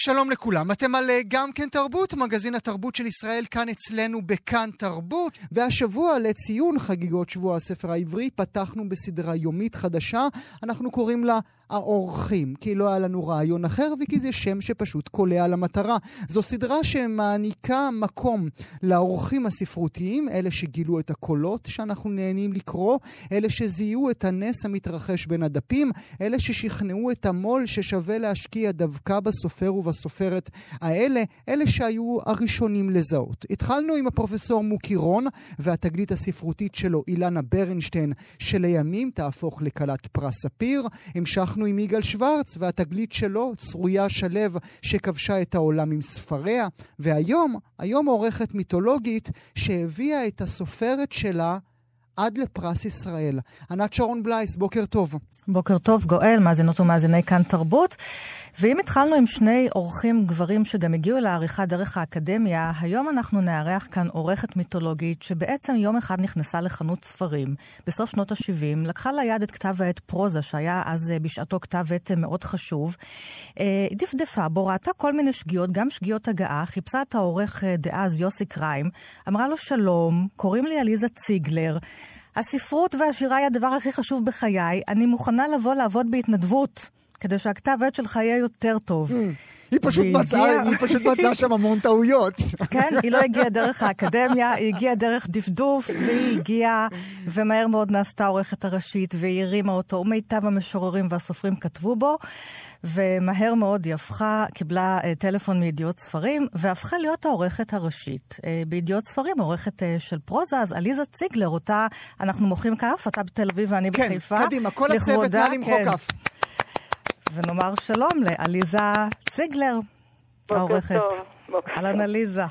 שלום לכולם, אתם על אה, גם כן תרבות, מגזין התרבות של ישראל כאן אצלנו בכאן תרבות, והשבוע לציון חגיגות שבוע הספר העברי פתחנו בסדרה יומית חדשה, אנחנו קוראים לה האורחים, כי לא היה לנו רעיון אחר וכי זה שם שפשוט קולע למטרה. זו סדרה שמעניקה מקום לאורחים הספרותיים, אלה שגילו את הקולות שאנחנו נהנים לקרוא, אלה שזיהו את הנס המתרחש בין הדפים, אלה ששכנעו את המו"ל ששווה להשקיע דווקא בסופר ובסופרת האלה, אלה שהיו הראשונים לזהות. התחלנו עם הפרופסור מוקי רון והתגלית הספרותית שלו, אילנה ברנשטיין, שלימים תהפוך לכלת פרס ספיר. המשכנו אנחנו עם יגאל שוורץ והתגלית שלו, צרויה שלו, שכבשה את העולם עם ספריה, והיום, היום עורכת מיתולוגית שהביאה את הסופרת שלה עד לפרס ישראל. ענת שרון בלייס, בוקר טוב. בוקר טוב, גואל, מאזינות ומאזיני כאן תרבות. ואם התחלנו עם שני אורחים גברים שגם הגיעו לעריכה דרך האקדמיה, היום אנחנו נארח כאן עורכת מיתולוגית שבעצם יום אחד נכנסה לחנות ספרים בסוף שנות ה-70, לקחה ליד את כתב העת פרוזה, שהיה אז אה, בשעתו כתב עת מאוד חשוב, אה, דפדפה בו, ראתה כל מיני שגיאות, גם שגיאות הגעה, חיפשה את העורך אה, דאז יוסי קריים, אמרה לו שלום, קוראים לי עליזה ציגלר. הספרות והשירה היא הדבר הכי חשוב בחיי, אני מוכנה לבוא לעבוד בהתנדבות. כדי שהכתב עת שלך יהיה יותר טוב. Mm. היא פשוט מצאה, היא פשוט מצאה שם המון טעויות. כן, היא לא הגיעה דרך האקדמיה, היא הגיעה דרך דפדוף, והיא הגיעה, ומהר מאוד נעשתה העורכת הראשית, והיא הרימה אותו, ומיטב המשוררים והסופרים כתבו בו, ומהר מאוד היא הפכה, קיבלה uh, טלפון מידיעות ספרים, והפכה להיות העורכת הראשית. Uh, בידיעות ספרים, עורכת uh, של פרוזה, אז עליזה ציגלר, אותה אנחנו מוחאים כף, אתה בתל אביב ואני כן, בחיפה. כן, קדימה, כל הצוות נא למחוא כן. כף. ונאמר שלום לעליזה ציגלר, העורכת. בוקר טוב. אהלן עליזה.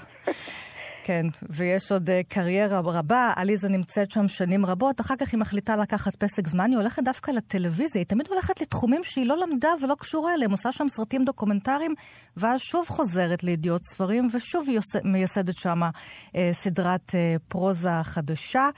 כן, ויש עוד uh, קריירה רבה, עליזה נמצאת שם שנים רבות, אחר כך היא מחליטה לקחת פסק זמן, היא הולכת דווקא לטלוויזיה, היא תמיד הולכת לתחומים שהיא לא למדה ולא קשורה אליהם, עושה שם סרטים דוקומנטריים, ואז שוב חוזרת לידיעות ספרים, ושוב היא מייסדת שם uh, סדרת uh, פרוזה חדשה.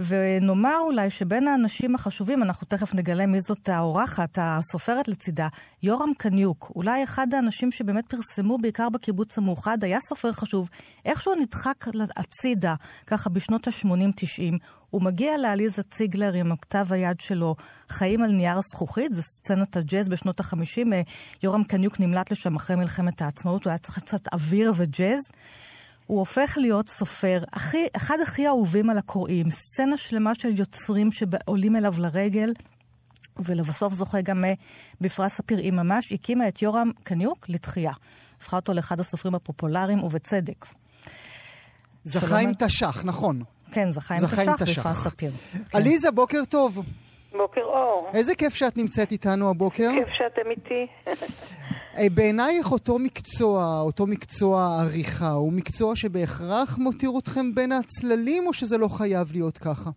ונאמר אולי שבין האנשים החשובים, אנחנו תכף נגלה מי זאת האורחת, הסופרת לצידה, יורם קניוק, אולי אחד האנשים שבאמת פרסמו בעיקר בקיבוץ המאוחד, היה סופר חשוב, איכשהו נדחק הצידה, ככה בשנות ה-80-90. הוא מגיע לעליזה ציגלר עם הכתב היד שלו, חיים על נייר הזכוכית, זו סצנת הג'אז בשנות ה-50. יורם קניוק נמלט לשם אחרי מלחמת העצמאות, הוא היה צריך קצת אוויר וג'אז. הוא הופך להיות סופר, הכי, אחד הכי אהובים על הקוראים, סצנה שלמה של יוצרים שעולים אליו לרגל, ולבסוף זוכה גם אה, בפרס. היא ממש הקימה את יורם קניוק לתחייה. הפכה אותו לאחד הסופרים הפופולריים, ובצדק. זכה עם תש"ח, נכון. כן, זכה עם תש"ח בפרס ספיר. עליזה, בוקר טוב. בוקר אור. איזה כיף שאת נמצאת איתנו הבוקר. כיף שאתם איתי. אה, בעינייך אותו מקצוע, אותו מקצוע עריכה, הוא מקצוע שבהכרח מותיר אתכם בין הצללים, או שזה לא חייב להיות ככה?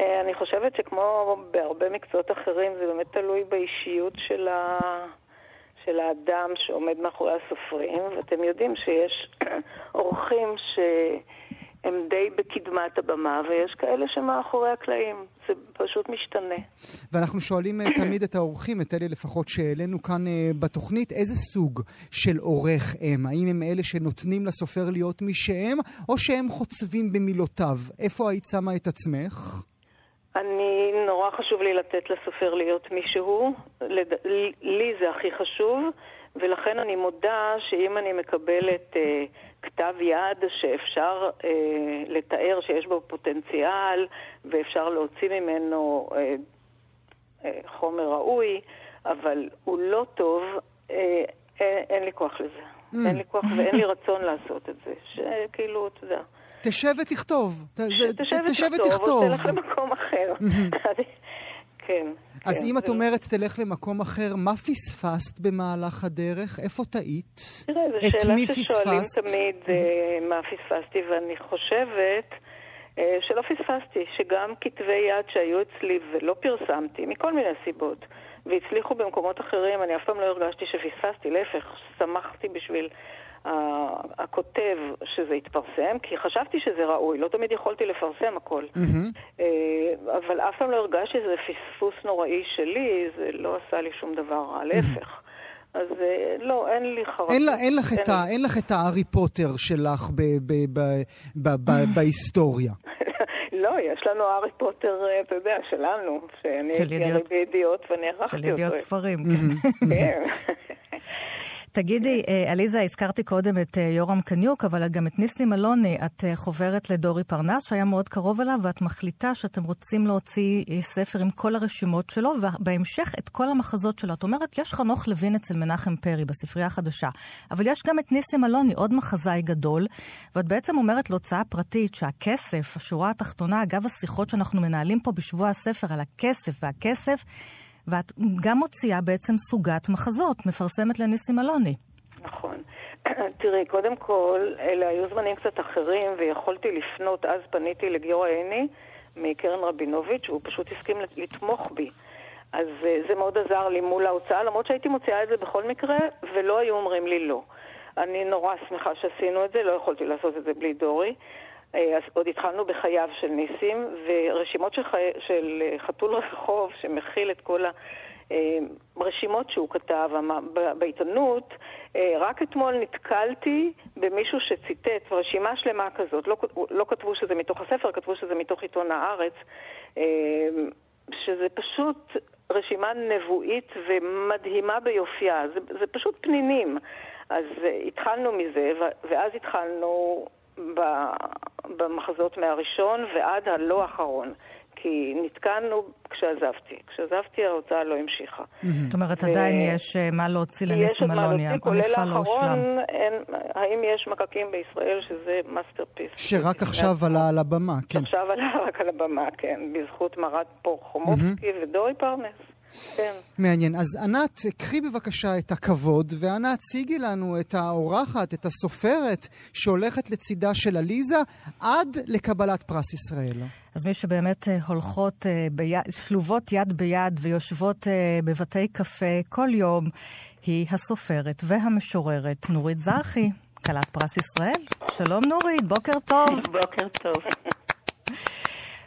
אה, אני חושבת שכמו בהרבה מקצועות אחרים, זה באמת תלוי באישיות של, ה... של האדם שעומד מאחורי הסופרים, ואתם יודעים שיש אורחים ש... הם די בקדמת הבמה, ויש כאלה שמאחורי הקלעים. זה פשוט משתנה. ואנחנו שואלים אה, תמיד את האורחים, את אלה לפחות שהעלינו כאן uh, בתוכנית, איזה סוג של עורך הם? האם הם אלה שנותנים לסופר להיות מי שהם, או שהם חוצבים במילותיו? איפה היית שמה את עצמך? אני, נורא חשוב לי לתת לסופר להיות מי שהוא. לד... לי זה הכי חשוב, ולכן אני מודה שאם אני מקבלת... Uh, כתב יד שאפשר אה, לתאר שיש בו פוטנציאל ואפשר להוציא ממנו אה, אה, חומר ראוי, אבל הוא לא טוב, אה, אין, אין לי כוח לזה. Mm. אין לי כוח ואין לי רצון לעשות את זה. שכאילו, אתה יודע. תשב ותכתוב. תשב ותכתוב, או תלך למקום אחר. כן. אז כן, אם את אומרת תלך למקום אחר, מה פספסת במהלך הדרך? איפה טעית? תראה, זו שאלה ששואלים תמיד אה, מה פספסתי, ואני חושבת אה, שלא פספסתי, שגם כתבי יד שהיו אצלי ולא פרסמתי, מכל מיני סיבות, והצליחו במקומות אחרים, אני אף פעם לא הרגשתי שפספסתי, להפך, שמחתי בשביל הכותב שזה יתפרסם, כי חשבתי שזה ראוי, לא תמיד יכולתי לפרסם הכל. Mm-hmm. אבל אף פעם לא הרגשתי שזה פספוס נוראי שלי, זה לא עשה לי שום דבר רע, להפך. אז אה, לא, אין לי חרטות. אין, אין, לך, אין, ה, אין לך את הארי פוטר שלך ב, ב, ב, ב, ב, בהיסטוריה. לא, יש לנו הארי פוטר, אה, אתה יודע, שלנו, שאני הייתי בידיעות ואני ערכתי אותו. של ידיעות ספרים, כן. תגידי, אה, עליזה, הזכרתי קודם את אה, יורם קניוק, אבל גם את ניסים אלוני. את אה, חוברת לדורי פרנס, שהיה מאוד קרוב אליו, ואת מחליטה שאתם רוצים להוציא ספר עם כל הרשימות שלו, ובהמשך את כל המחזות שלו. את אומרת, יש חנוך לוין אצל מנחם פרי בספרייה החדשה, אבל יש גם את ניסים אלוני, עוד מחזאי גדול, ואת בעצם אומרת להוצאה פרטית שהכסף, השורה התחתונה, אגב השיחות שאנחנו מנהלים פה בשבוע הספר על הכסף והכסף, ואת גם מוציאה בעצם סוגת מחזות, מפרסמת לניסים אלוני. נכון. תראי, קודם כל, אלה היו זמנים קצת אחרים, ויכולתי לפנות, אז פניתי לגיורא עיני מקרן רבינוביץ', והוא פשוט הסכים לתמוך בי. אז אה, זה מאוד עזר לי מול ההוצאה, למרות שהייתי מוציאה את זה בכל מקרה, ולא היו אומרים לי לא. אני נורא שמחה שעשינו את זה, לא יכולתי לעשות את זה בלי דורי. אה, אז עוד התחלנו בחייו של ניסים, ורשימות של, חי... של אה, חתול רחוב, שמכיל את כל הרשימות אה, שהוא כתב. בעיתונות, רק אתמול נתקלתי במישהו שציטט רשימה שלמה כזאת, לא, לא כתבו שזה מתוך הספר, כתבו שזה מתוך עיתון הארץ, שזה פשוט רשימה נבואית ומדהימה ביופייה, זה, זה פשוט פנינים. אז התחלנו מזה, ואז התחלנו במחזות מהראשון ועד הלא אחרון. כי נתקענו כשעזבתי. כשעזבתי ההוצאה לא המשיכה. זאת אומרת, עדיין יש אה, מה להוציא לניסים אלוני, המפעל לא הושלם. האם יש מקקים בישראל שזה masterpiece? שרק עכשיו עלה על הבמה, כן. עכשיו עלה רק על הבמה, כן, בזכות מרת פורחומובסקי ודורי פרנס. כן. מעניין. אז ענת, קחי בבקשה את הכבוד, ואנא הציגי לנו את האורחת, את הסופרת, שהולכת לצידה של עליזה עד לקבלת פרס ישראל. אז מי שבאמת אה, הולכות אה, ביד, שלובות יד ביד ויושבות אה, בבתי קפה כל יום, היא הסופרת והמשוררת נורית זרחי, כלת פרס ישראל. שלום נורית, בוקר טוב. בוקר טוב.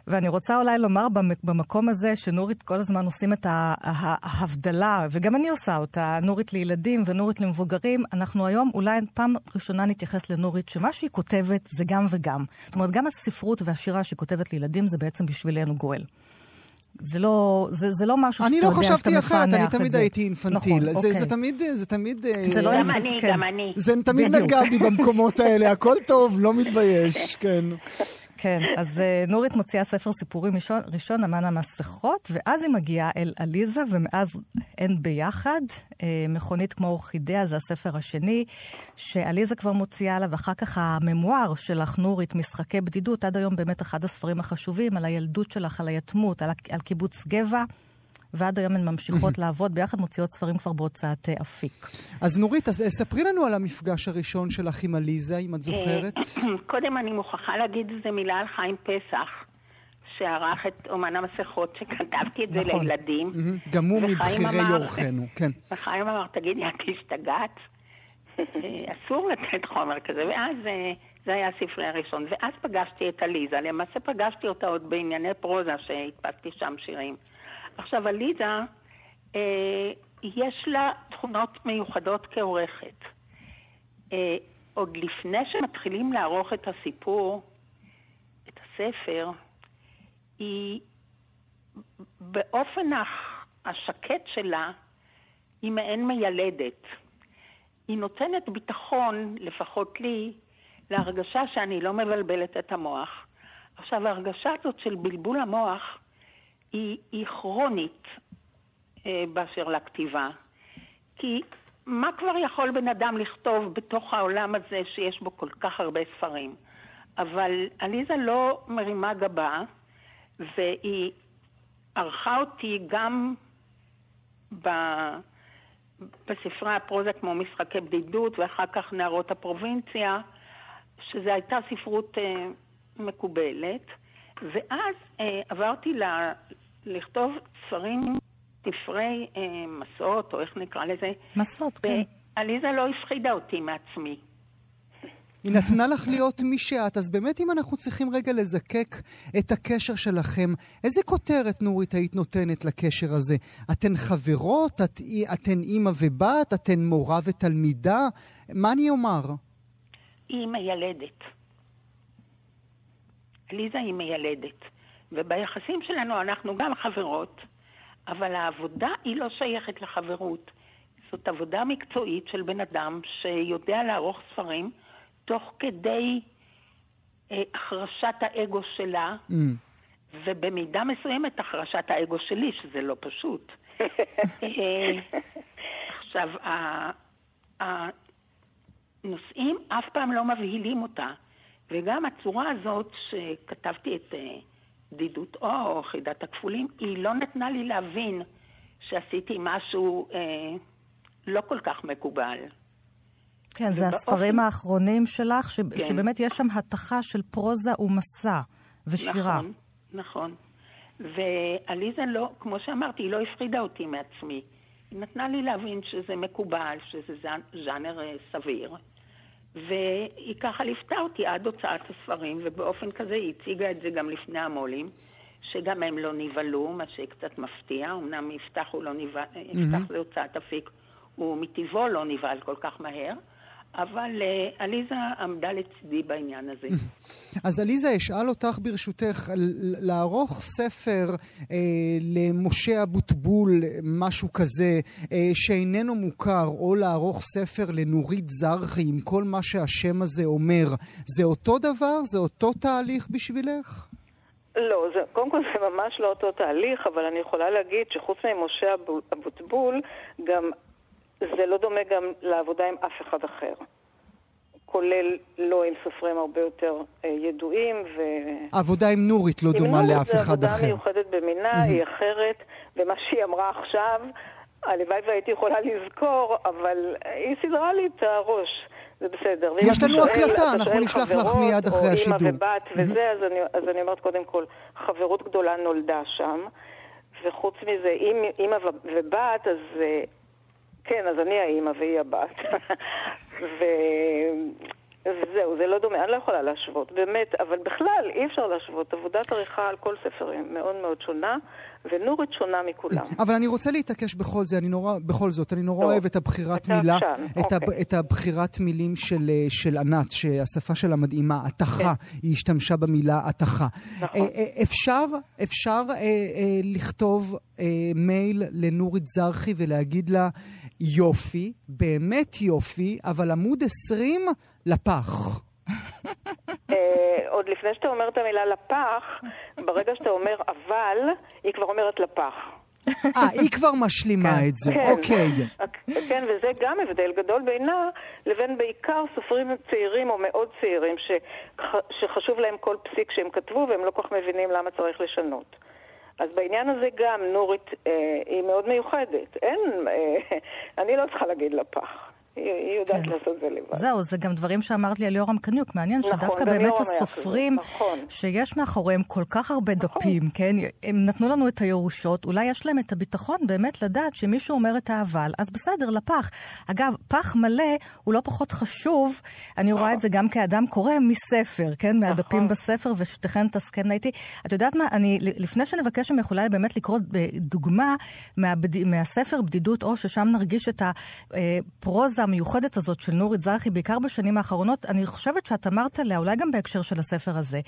ואני רוצה אולי לומר במקום הזה שנורית כל הזמן עושים את ההבדלה, וגם אני עושה אותה, נורית לילדים ונורית למבוגרים. אנחנו היום אולי פעם ראשונה נתייחס לנורית, שמה שהיא כותבת זה גם וגם. זאת אומרת, גם הספרות והשירה שהיא כותבת לילדים זה בעצם בשבילנו גואל. זה לא, זה, זה לא משהו שאתה יודע, שאתה מפענח את זה. אני לא חשבתי אחרת, אני תמיד הייתי אינפנטיל. נכון, זה, אוקיי. זה תמיד, זה תמיד... זה לא גם אני, כן. גם אני. זה תמיד נגע בי במקומות האלה, הכל טוב, לא מתבייש, כן. כן, אז uh, נורית מוציאה ספר סיפורים ראשון, ראשון, אמן המסכות, ואז היא מגיעה אל עליזה, ומאז הן ביחד. Uh, מכונית כמו אורחידאה, זה הספר השני, שעליזה כבר מוציאה עליו, ואחר כך הממואר שלך, נורית, משחקי בדידות, עד היום באמת אחד הספרים החשובים, על הילדות שלך, על היתמות, על, על קיבוץ גבע. ועד היום הן ממשיכות לעבוד ביחד, מוציאות ספרים כבר בהוצאת אה, אפיק. אז נורית, אז אה, ספרי לנו על המפגש הראשון שלך עם עליזה, אם את זוכרת. קודם אני מוכרחה להגיד איזה מילה על חיים פסח. שערך את אומן המסכות, שכתבתי את זה נכון. לילדים. גם הוא מבכירי אורחנו, כן. וחיים אמר, תגידי, את השתגעת? אה, אסור לתת חומר כזה, ואז זה היה הספרי הראשון. ואז פגשתי את עליזה, למעשה פגשתי אותה עוד בענייני פרוזה, שהדפסתי שם שירים. עכשיו, עליזה, אה, יש לה תכונות מיוחדות כעורכת. אה, עוד לפני שמתחילים לערוך את הסיפור, את הספר, היא באופן השקט שלה, היא מעין מיילדת. היא נותנת ביטחון, לפחות לי, להרגשה שאני לא מבלבלת את המוח. עכשיו, ההרגשה הזאת של בלבול המוח היא, היא כרונית אה, באשר לכתיבה. כי מה כבר יכול בן אדם לכתוב בתוך העולם הזה שיש בו כל כך הרבה ספרים? אבל עליזה לא מרימה גבה, והיא ערכה אותי גם ב... בספרי הפרוזה כמו משחקי בדידות, ואחר כך נערות הפרובינציה, שזו הייתה ספרות אה, מקובלת. ואז אה, עברתי לכתוב ספרים, ספרי אה, מסעות, או איך נקרא לזה. מסעות, כן. ועליזה לא הפחידה אותי מעצמי. היא נתנה לך להיות מי שאת. אז באמת, אם אנחנו צריכים רגע לזקק את הקשר שלכם, איזה כותרת, נורית, היית נותנת לקשר הזה? אתן חברות? את, אתן אימא ובת? אתן מורה ותלמידה? מה אני אומר? היא מיילדת. ליזה היא מיילדת. וביחסים שלנו אנחנו גם חברות, אבל העבודה היא לא שייכת לחברות. זאת עבודה מקצועית של בן אדם שיודע לערוך ספרים תוך כדי אה, החרשת האגו שלה, mm. ובמידה מסוימת החרשת האגו שלי, שזה לא פשוט. אה, עכשיו, הנושאים אף פעם לא מבהילים אותה, וגם הצורה הזאת שכתבתי את אה, בדידות או חידת הכפולים, היא לא נתנה לי להבין שעשיתי משהו אה, לא כל כך מקובל. כן, זה הספרים האחרונים שלך, ש... כן. שבאמת יש שם התכה של פרוזה ומסע ושירה. נכון, נכון. ועליזה לא, כמו שאמרתי, היא לא הפחידה אותי מעצמי. היא נתנה לי להבין שזה מקובל, שזה ז'אנר אה, סביר. והיא ככה ליוותה אותי עד הוצאת הספרים, ובאופן כזה היא הציגה את זה גם לפני המו"לים, שגם הם לא נבהלו, מה שקצת מפתיע. אמנם יפתח הוא לא נבהל, mm-hmm. יפתח זה הוצאת אפיק, הוא מטבעו לא נבהל כל כך מהר. אבל uh, עליזה עמדה לצידי בעניין הזה. אז עליזה, אשאל אותך ברשותך, לערוך ספר אה, למשה אבוטבול, משהו כזה, אה, שאיננו מוכר, או לערוך ספר לנורית זרחי עם כל מה שהשם הזה אומר, זה אותו דבר? זה אותו תהליך בשבילך? לא, זה, קודם כל זה ממש לא אותו תהליך, אבל אני יכולה להגיד שחוץ ממשה אבוטבול, גם זה לא דומה גם לעבודה עם אף אחד אחר. כולל לא עם סופרים הרבה יותר אה, ידועים. ו... עבודה עם נורית לא דומה עם לאף אחד אחר. עם נורית זו עבודה מיוחדת במינה, mm-hmm. היא אחרת, ומה שהיא אמרה עכשיו, הלוואי והייתי יכולה לזכור, אבל היא סידרה לי את הראש. זה בסדר. יש לנו הקלטה, אנחנו נשלח לך מיד אחרי השידור. או אימא ובת וזה, אז אני, אז אני אומרת קודם כל, חברות גדולה נולדה שם, וחוץ מזה, אימא ובת, אז אה, כן, אז אני האימא והיא הבת. וזהו, זה לא דומה, אני לא יכולה להשוות, באמת, אבל בכלל אי אפשר להשוות. עבודת עריכה על כל ספר היא מאוד מאוד שונה, ונורית שונה מכולם. אבל אני רוצה להתעקש בכל זה, אני נורא, בכל זאת, אני נורא אוהב את הבחירת מילה, את, אוקיי. את הבחירת מילים של, אה, של ענת, שהשפה שלה מדהימה, התכה, כן. היא השתמשה במילה התכה. נכון. אה, אה, אפשר, אפשר אה, אה, לכתוב אה, מייל לנורית זרחי ולהגיד לה, יופי, באמת יופי, אבל עמוד 20 לפח. אה, עוד לפני שאתה אומר את המילה לפח, ברגע שאתה אומר אבל, היא כבר אומרת לפח. אה, היא כבר משלימה כן. את זה, כן. אוקיי. כן, וזה גם הבדל גדול בינה לבין בעיקר סופרים צעירים או מאוד צעירים שחשוב להם כל פסיק שהם כתבו והם לא כל כך מבינים למה צריך לשנות. אז בעניין הזה גם נורית אה, היא מאוד מיוחדת. אין, אה, אני לא צריכה להגיד לפח. היא יודעת כן. לעשות את זה לבד. זהו, זה גם דברים שאמרת לי על יורם קניוק. מעניין נכון, שדווקא באמת הסופרים, נכון. שיש מאחוריהם כל כך הרבה נכון. דפים, כן? הם נתנו לנו את הירושות, אולי יש להם את הביטחון באמת לדעת שמישהו אומר את האבל, אז בסדר, לפח. אגב, פח מלא הוא לא פחות חשוב, אני רואה נכון. את זה גם כאדם קורא מספר, כן? מהדפים נכון. בספר, ושתיכן תסכמנה איתי. את יודעת מה, אני, לפני שנבקש ממך אולי באמת לקרוא דוגמה מהבד... מהספר בדידות, או ששם נרגיש את הפרוזה המיוחדת הזאת של נורית זרחי, בעיקר בשנים האחרונות, אני חושבת שאת אמרת עליה, אולי גם בהקשר של הספר הזה,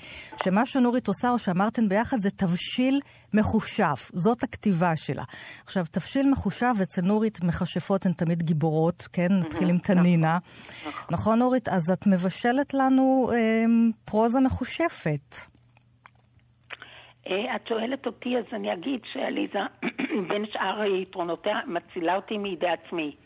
שמה שנורית עושה, או שאמרתן ביחד, זה תבשיל מחושב. זאת הכתיבה שלה. עכשיו, תבשיל מחושב, אצל נורית מכשפות הן תמיד גיבורות, כן? נתחיל עם תנינה. נכון, נכון נורית? אז את מבשלת לנו אה, פרוזה מחושפת. אה, את שואלת אותי, אז אני אגיד שעליזה, בין שאר היתרונותיה, מצילה אותי מידי עצמי.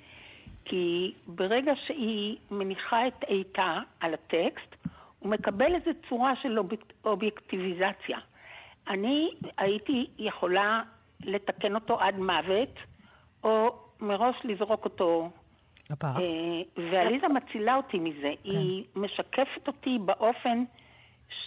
כי ברגע שהיא מניחה את איתה על הטקסט, הוא מקבל איזו צורה של אובייקטיביזציה. אני הייתי יכולה לתקן אותו עד מוות, או מראש לזרוק אותו. לפח. אה, ועליזה מצילה אותי מזה. כן. היא משקפת אותי באופן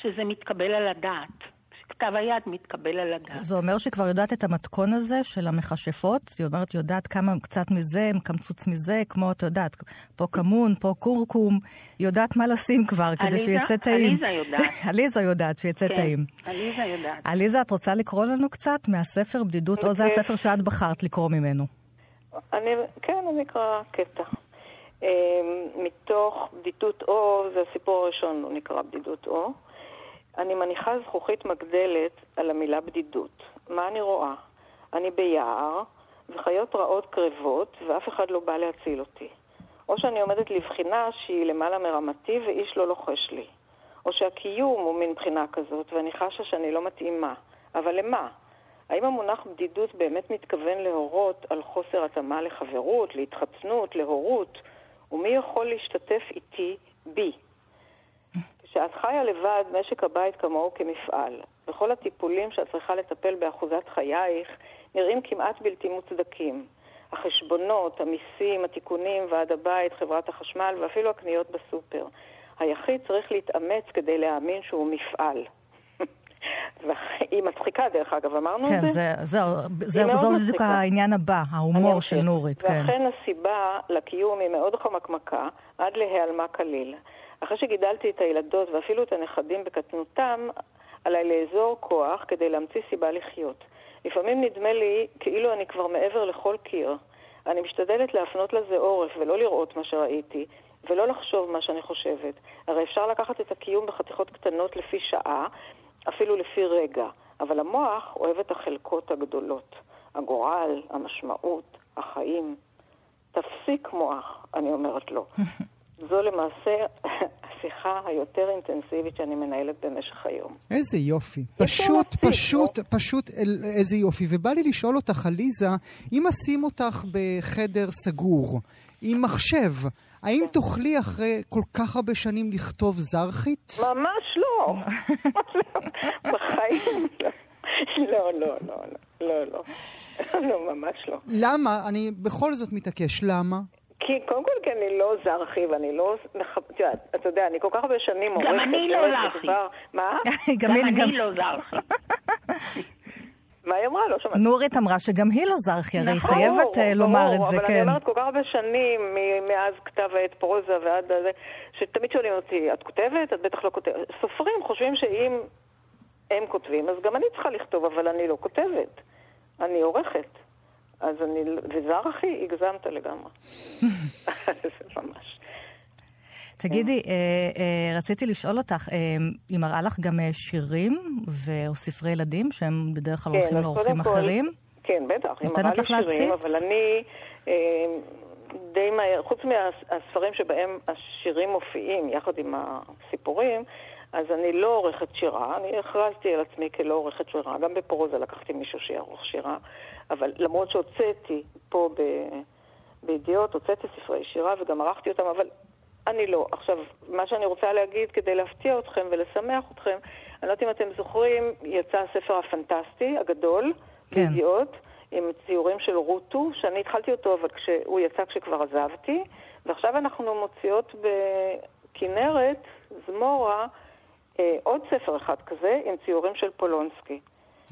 שזה מתקבל על הדעת. כתב היד מתקבל על הדעת. זה אומר שכבר יודעת את המתכון הזה של המכשפות? זאת אומרת, יודעת כמה קצת מזה, קמצוץ מזה, כמו, את יודעת, פה כמון, פה קורקום. יודעת מה לשים כבר כדי שיצא טעים. עליזה יודעת. עליזה יודעת שיצא כן, טעים. עליזה יודעת. עליזה, את רוצה לקרוא לנו קצת מהספר בדידות, או זה הספר שאת בחרת לקרוא ממנו? אני, כן, אני אקרא קטע. אמ, מתוך בדידות אור, זה הסיפור הראשון, הוא נקרא בדידות אור. אני מניחה זכוכית מגדלת על המילה בדידות. מה אני רואה? אני ביער, וחיות רעות קרבות, ואף אחד לא בא להציל אותי. או שאני עומדת לבחינה שהיא למעלה מרמתי ואיש לא לוחש לי. או שהקיום הוא מין בחינה כזאת, ואני חשה שאני לא מתאימה. אבל למה? האם המונח בדידות באמת מתכוון להורות על חוסר התאמה לחברות, להתחצנות, להורות? ומי יכול להשתתף איתי בי? כשאת חיה לבד, משק הבית כמוהו כמפעל. וכל הטיפולים שאת צריכה לטפל באחוזת חייך נראים כמעט בלתי מוצדקים. החשבונות, המיסים, התיקונים, ועד הבית, חברת החשמל ואפילו הקניות בסופר. היחיד צריך להתאמץ כדי להאמין שהוא מפעל. היא מצחיקה דרך אגב, אמרנו כן, את זה? כן, זה, זה, זה, זה בדיוק העניין הבא, ההומור של נורית, כן. ואכן הסיבה לקיום היא מאוד חמקמקה, עד להיעלמה כליל. אחרי שגידלתי את הילדות ואפילו את הנכדים בקטנותם, עליי לאזור כוח כדי להמציא סיבה לחיות. לפעמים נדמה לי כאילו אני כבר מעבר לכל קיר. אני משתדלת להפנות לזה עורף ולא לראות מה שראיתי, ולא לחשוב מה שאני חושבת. הרי אפשר לקחת את הקיום בחתיכות קטנות לפי שעה, אפילו לפי רגע, אבל המוח אוהב את החלקות הגדולות. הגורל, המשמעות, החיים. תפסיק מוח, אני אומרת לו. זו למעשה השיחה היותר אינטנסיבית שאני מנהלת במשך היום. איזה יופי. פשוט, פשוט, פשוט אל- איזה יופי. ובא לי לשאול אותך, עליזה, אם אשים אותך בחדר סגור, עם מחשב, האם תוכלי אחרי כל כך הרבה שנים לכתוב זרחית? ממש לא. בחיים לא. לא, לא, לא, לא, לא. לא, ממש לא. למה? אני בכל זאת מתעקש. למה? כי קודם כל אני לא זרחי ואני לא... אתה יודע, אני כל כך הרבה שנים עורכת... גם אני לא זרחי. מה? גם אני לא זרחי. מה היא אמרה? לא שמעתי. נורית אמרה שגם היא לא זרחי, הרי היא נכון, חייבת אה, לומר את זה, אבל כן. אני אומרת כל כך הרבה שנים, מאז כתב העת פרוזה ועד הזה, שתמיד שואלים אותי, את כותבת? את בטח לא כותבת. סופרים חושבים שאם הם כותבים, אז גם אני צריכה לכתוב, אבל אני לא כותבת. אני עורכת. אז אני... וזרחי, הגזמת לגמרי. זה ממש. תגידי, אה, אה, רציתי לשאול אותך, אה, היא מראה לך גם שירים או ספרי ילדים, שהם בדרך כלל הולכים כן, אז לאורחים אחרים? כן, בטח, היא מראה לי שירים? אבל אני די מהר, חוץ מהספרים שבהם השירים מופיעים יחד עם הסיפורים, אז אני לא עורכת שירה, אני הכרזתי על עצמי כלא עורכת שירה, גם בפרוזה לקחתי מישהו שיערוך שירה, אבל למרות שהוצאתי פה ב... בידיעות, הוצאתי ספרי שירה וגם ערכתי אותם, אבל אני לא. עכשיו, מה שאני רוצה להגיד כדי להפתיע אתכם ולשמח אתכם, אני לא יודעת אם אתם זוכרים, יצא הספר הפנטסטי הגדול, כן. בידיעות, עם ציורים של רוטו, שאני התחלתי אותו, אבל כשהוא יצא כשכבר עזבתי, ועכשיו אנחנו מוציאות בכנרת, זמורה, אה, עוד ספר אחד כזה, עם ציורים של פולונסקי.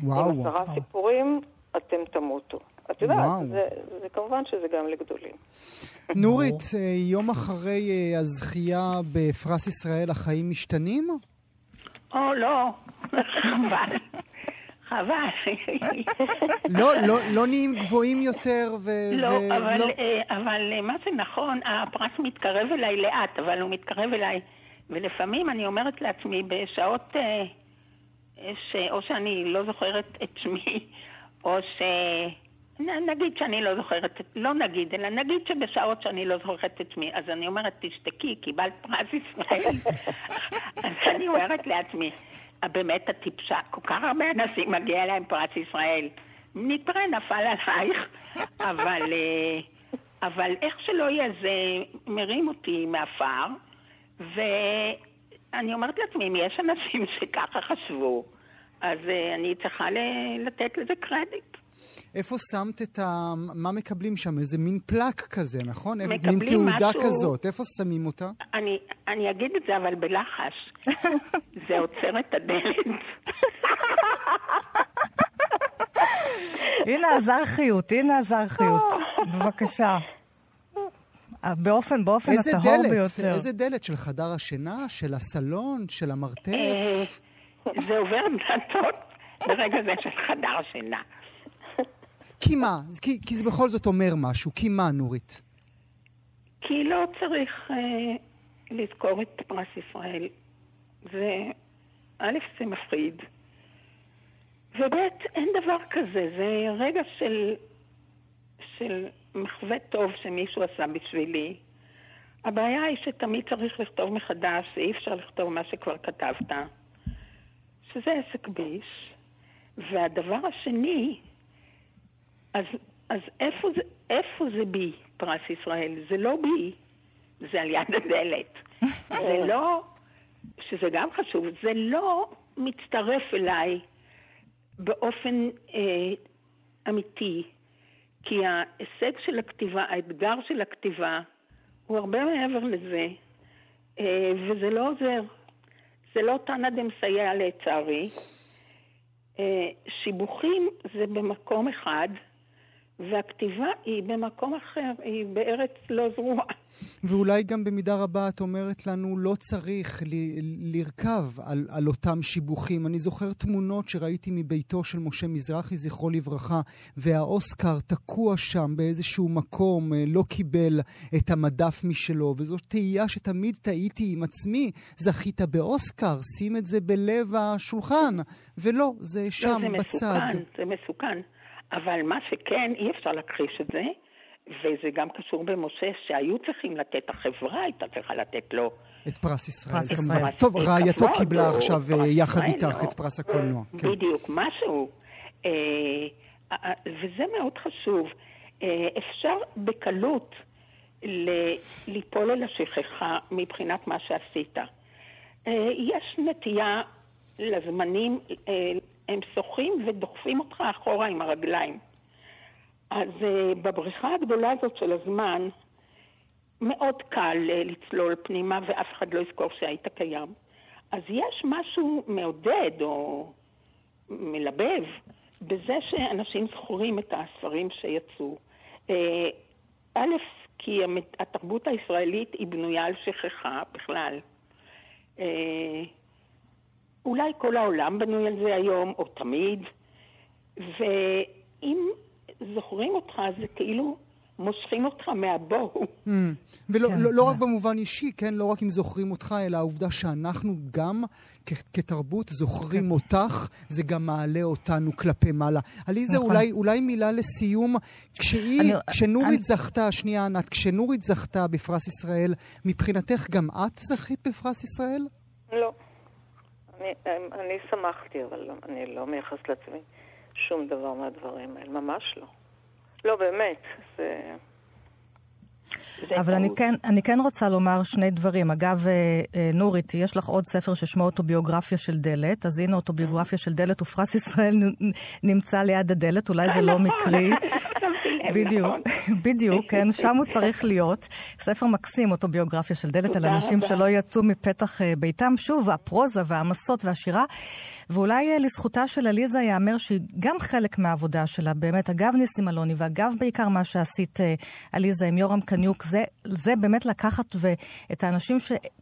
וואו. עם עשרה סיפורים, אתם תמותו. את יודעת. זה, זה כמובן שזה גם לגדולים. נורית, אה, יום אחרי אה, הזכייה בפרס ישראל, החיים משתנים? או, לא. חבל. חבל. לא, לא, לא נהיים גבוהים יותר ו... לא, ו- אבל, אה, אבל מה זה נכון, הפרס מתקרב אליי לאט, אבל הוא מתקרב אליי. ולפעמים אני אומרת לעצמי, בשעות ש... או שאני לא זוכרת את שמי, או ש... נגיד שאני לא זוכרת, לא נגיד, אלא נגיד שבשעות שאני לא זוכרת את שמי, אז אני אומרת, תשתקי, קיבלת פרס ישראל. אז אני אומרת לעצמי, "אה, באמת את טיפשה, כל כך הרבה אנשים מגיע להם פרס ישראל. נתראה, נפל עלייך, אבל, אה, אבל איך שלא יהיה, זה מרים אותי מעפר, ואני אומרת לעצמי, אם יש אנשים שככה חשבו, אז אה, אני צריכה לתת לזה קרדיט. איפה שמת את ה... מה מקבלים שם? איזה מין פלאק כזה, נכון? מין תעודה משהו... כזאת. איפה שמים אותה? אני, אני אגיד את זה, אבל בלחש. זה עוצר את הדלת. הנה הזרחיות, הנה הזרחיות. בבקשה. באופן, באופן הטהור דלת? ביותר. איזה דלת? של חדר השינה? של הסלון? של המרתף? זה עובר דלתות ברגע זה של חדר שינה. כי מה? כי, כי זה בכל זאת אומר משהו. כי מה, נורית? כי לא צריך אה, לזכור את פרס ישראל. זה, א', זה מפחיד. וב', אין דבר כזה. זה רגע של, של מחווה טוב שמישהו עשה בשבילי. הבעיה היא שתמיד צריך לכתוב מחדש, ואי אפשר לכתוב מה שכבר כתבת, שזה עסק ביש. והדבר השני, אז, אז איפה, זה, איפה זה בי, פרס ישראל? זה לא בי, זה על יד הדלת. זה לא, שזה גם חשוב, זה לא מצטרף אליי באופן אה, אמיתי, כי ההישג של הכתיבה, האתגר של הכתיבה, הוא הרבה מעבר לזה, אה, וזה לא עוזר. זה לא תנא דמסייע לצערי. אה, שיבוכים זה במקום אחד, והכתיבה היא במקום אחר, היא בארץ לא זרועה. ואולי גם במידה רבה את אומרת לנו, לא צריך ל- לרכב על, על אותם שיבוכים. אני זוכר תמונות שראיתי מביתו של משה מזרחי, זכרו לברכה, והאוסקר תקוע שם באיזשהו מקום, אה, לא קיבל את המדף משלו, וזו תהייה שתמיד תהיתי עם עצמי, זכית באוסקר, שים את זה בלב השולחן, ולא, זה שם, לא, זה בצד. מסוכן, זה מסוכן. אבל מה שכן, אי אפשר להכחיש את זה, וזה גם קשור במשה, שהיו צריכים לתת, החברה הייתה צריכה לתת לו. את פרס ישראל, פרס כמובן. טוב, רעייתו קיבלה עכשיו אה, יחד איתך לא. את פרס הקולנוע. כן. בדיוק, משהו. אה, אה, וזה מאוד חשוב. אפשר בקלות ליפול אל השכחה מבחינת מה שעשית. יש נטייה לזמנים הם שוחים ודוחפים אותך אחורה עם הרגליים. אז uh, בבריכה הגדולה הזאת של הזמן, מאוד קל uh, לצלול פנימה ואף אחד לא יזכור שהיית קיים. אז יש משהו מעודד או מלבב בזה שאנשים זוכרים את הספרים שיצאו. Uh, א', כי התרבות הישראלית היא בנויה על שכחה בכלל. אולי כל העולם בנוי על זה היום, או תמיד, ואם זוכרים אותך, זה כאילו מושכים אותך מהבוהו. Mm. ולא כן, לא, לא רק במובן אישי, כן? לא רק אם זוכרים אותך, אלא העובדה שאנחנו גם כתרבות זוכרים כן. אותך, זה גם מעלה אותנו כלפי מעלה. עליזה, נכון. אולי, אולי מילה לסיום. כשהיא, אני, כשנורית אני... זכתה, שנייה ענת, כשנורית זכתה בפרס ישראל, מבחינתך גם את זכית בפרס ישראל? לא. אני, אני שמחתי, אבל אני לא מייחסת לעצמי שום דבר מהדברים האלה, ממש לא. לא, באמת, זה... אבל אני כן, אני כן רוצה לומר שני דברים. אגב, אה, אה, נורית, יש לך עוד ספר ששמו אוטוביוגרפיה של דלת, אז הנה אוטוביוגרפיה של דלת ופרס ישראל נמצא ליד הדלת, אולי זה לא מקרי. בדיוק, נכון. בדיוק, כן, שם הוא צריך להיות. ספר מקסים, אוטוביוגרפיה של דלת, על אנשים שלא יצאו מפתח אה, ביתם. שוב, הפרוזה והמסות והשירה. ואולי לזכותה של עליזה ייאמר שהיא גם חלק מהעבודה שלה, באמת, אגב ניסים אלוני, ואגב בעיקר מה שעשית, עליזה, עם יורם קניוק, זה, זה באמת לקחת את האנשים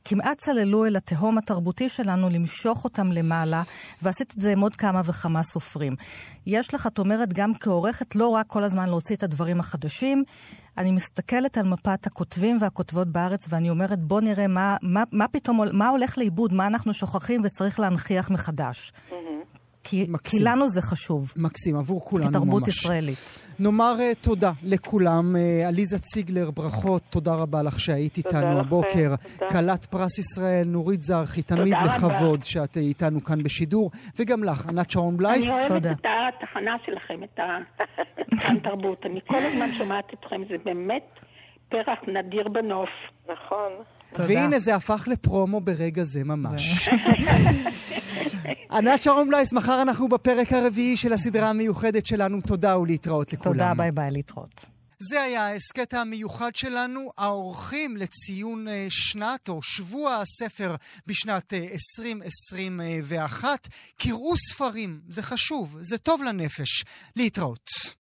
שכמעט צללו אל התהום התרבותי שלנו, למשוך אותם למעלה, ועשית את זה עם עוד כמה וכמה סופרים. יש לך, את אומרת, גם כעורכת, לא רק כל הזמן להוציא את הדברים החדשים, אני מסתכלת על מפת הכותבים והכותבות בארץ, ואני אומרת, בוא נראה מה, מה, מה פתאום, מה הולך לאיבוד, מה אנחנו שוכחים וצריך להנכיח מחדש. Mm-hmm. כי, כי לנו זה חשוב. מקסים, עבור כולנו ממש. כתרבות ישראלית. נאמר uh, תודה לכולם. Uh, עליזה ציגלר, ברכות, תודה רבה לך שהיית איתנו הבוקר. כלת פרס ישראל, נורית זרחי, תמיד כבוד שאת איתנו כאן בשידור. וגם לך, ענת שרון בלייס. אני אוהבת את התחנה שלכם, את כאן תרבות. אני כל הזמן שומעת אתכם, זה באמת פרח נדיר בנוף. נכון. תודה. והנה זה הפך לפרומו ברגע זה ממש. ענת שרון בלייס, מחר אנחנו בפרק הרביעי של הסדרה המיוחדת שלנו. תודה ולהתראות לכולם. תודה, ביי ביי, להתראות. זה היה ההסכת המיוחד שלנו, האורחים לציון אה, שנת או שבוע הספר בשנת 2021. קראו ספרים, זה חשוב, זה טוב לנפש. להתראות.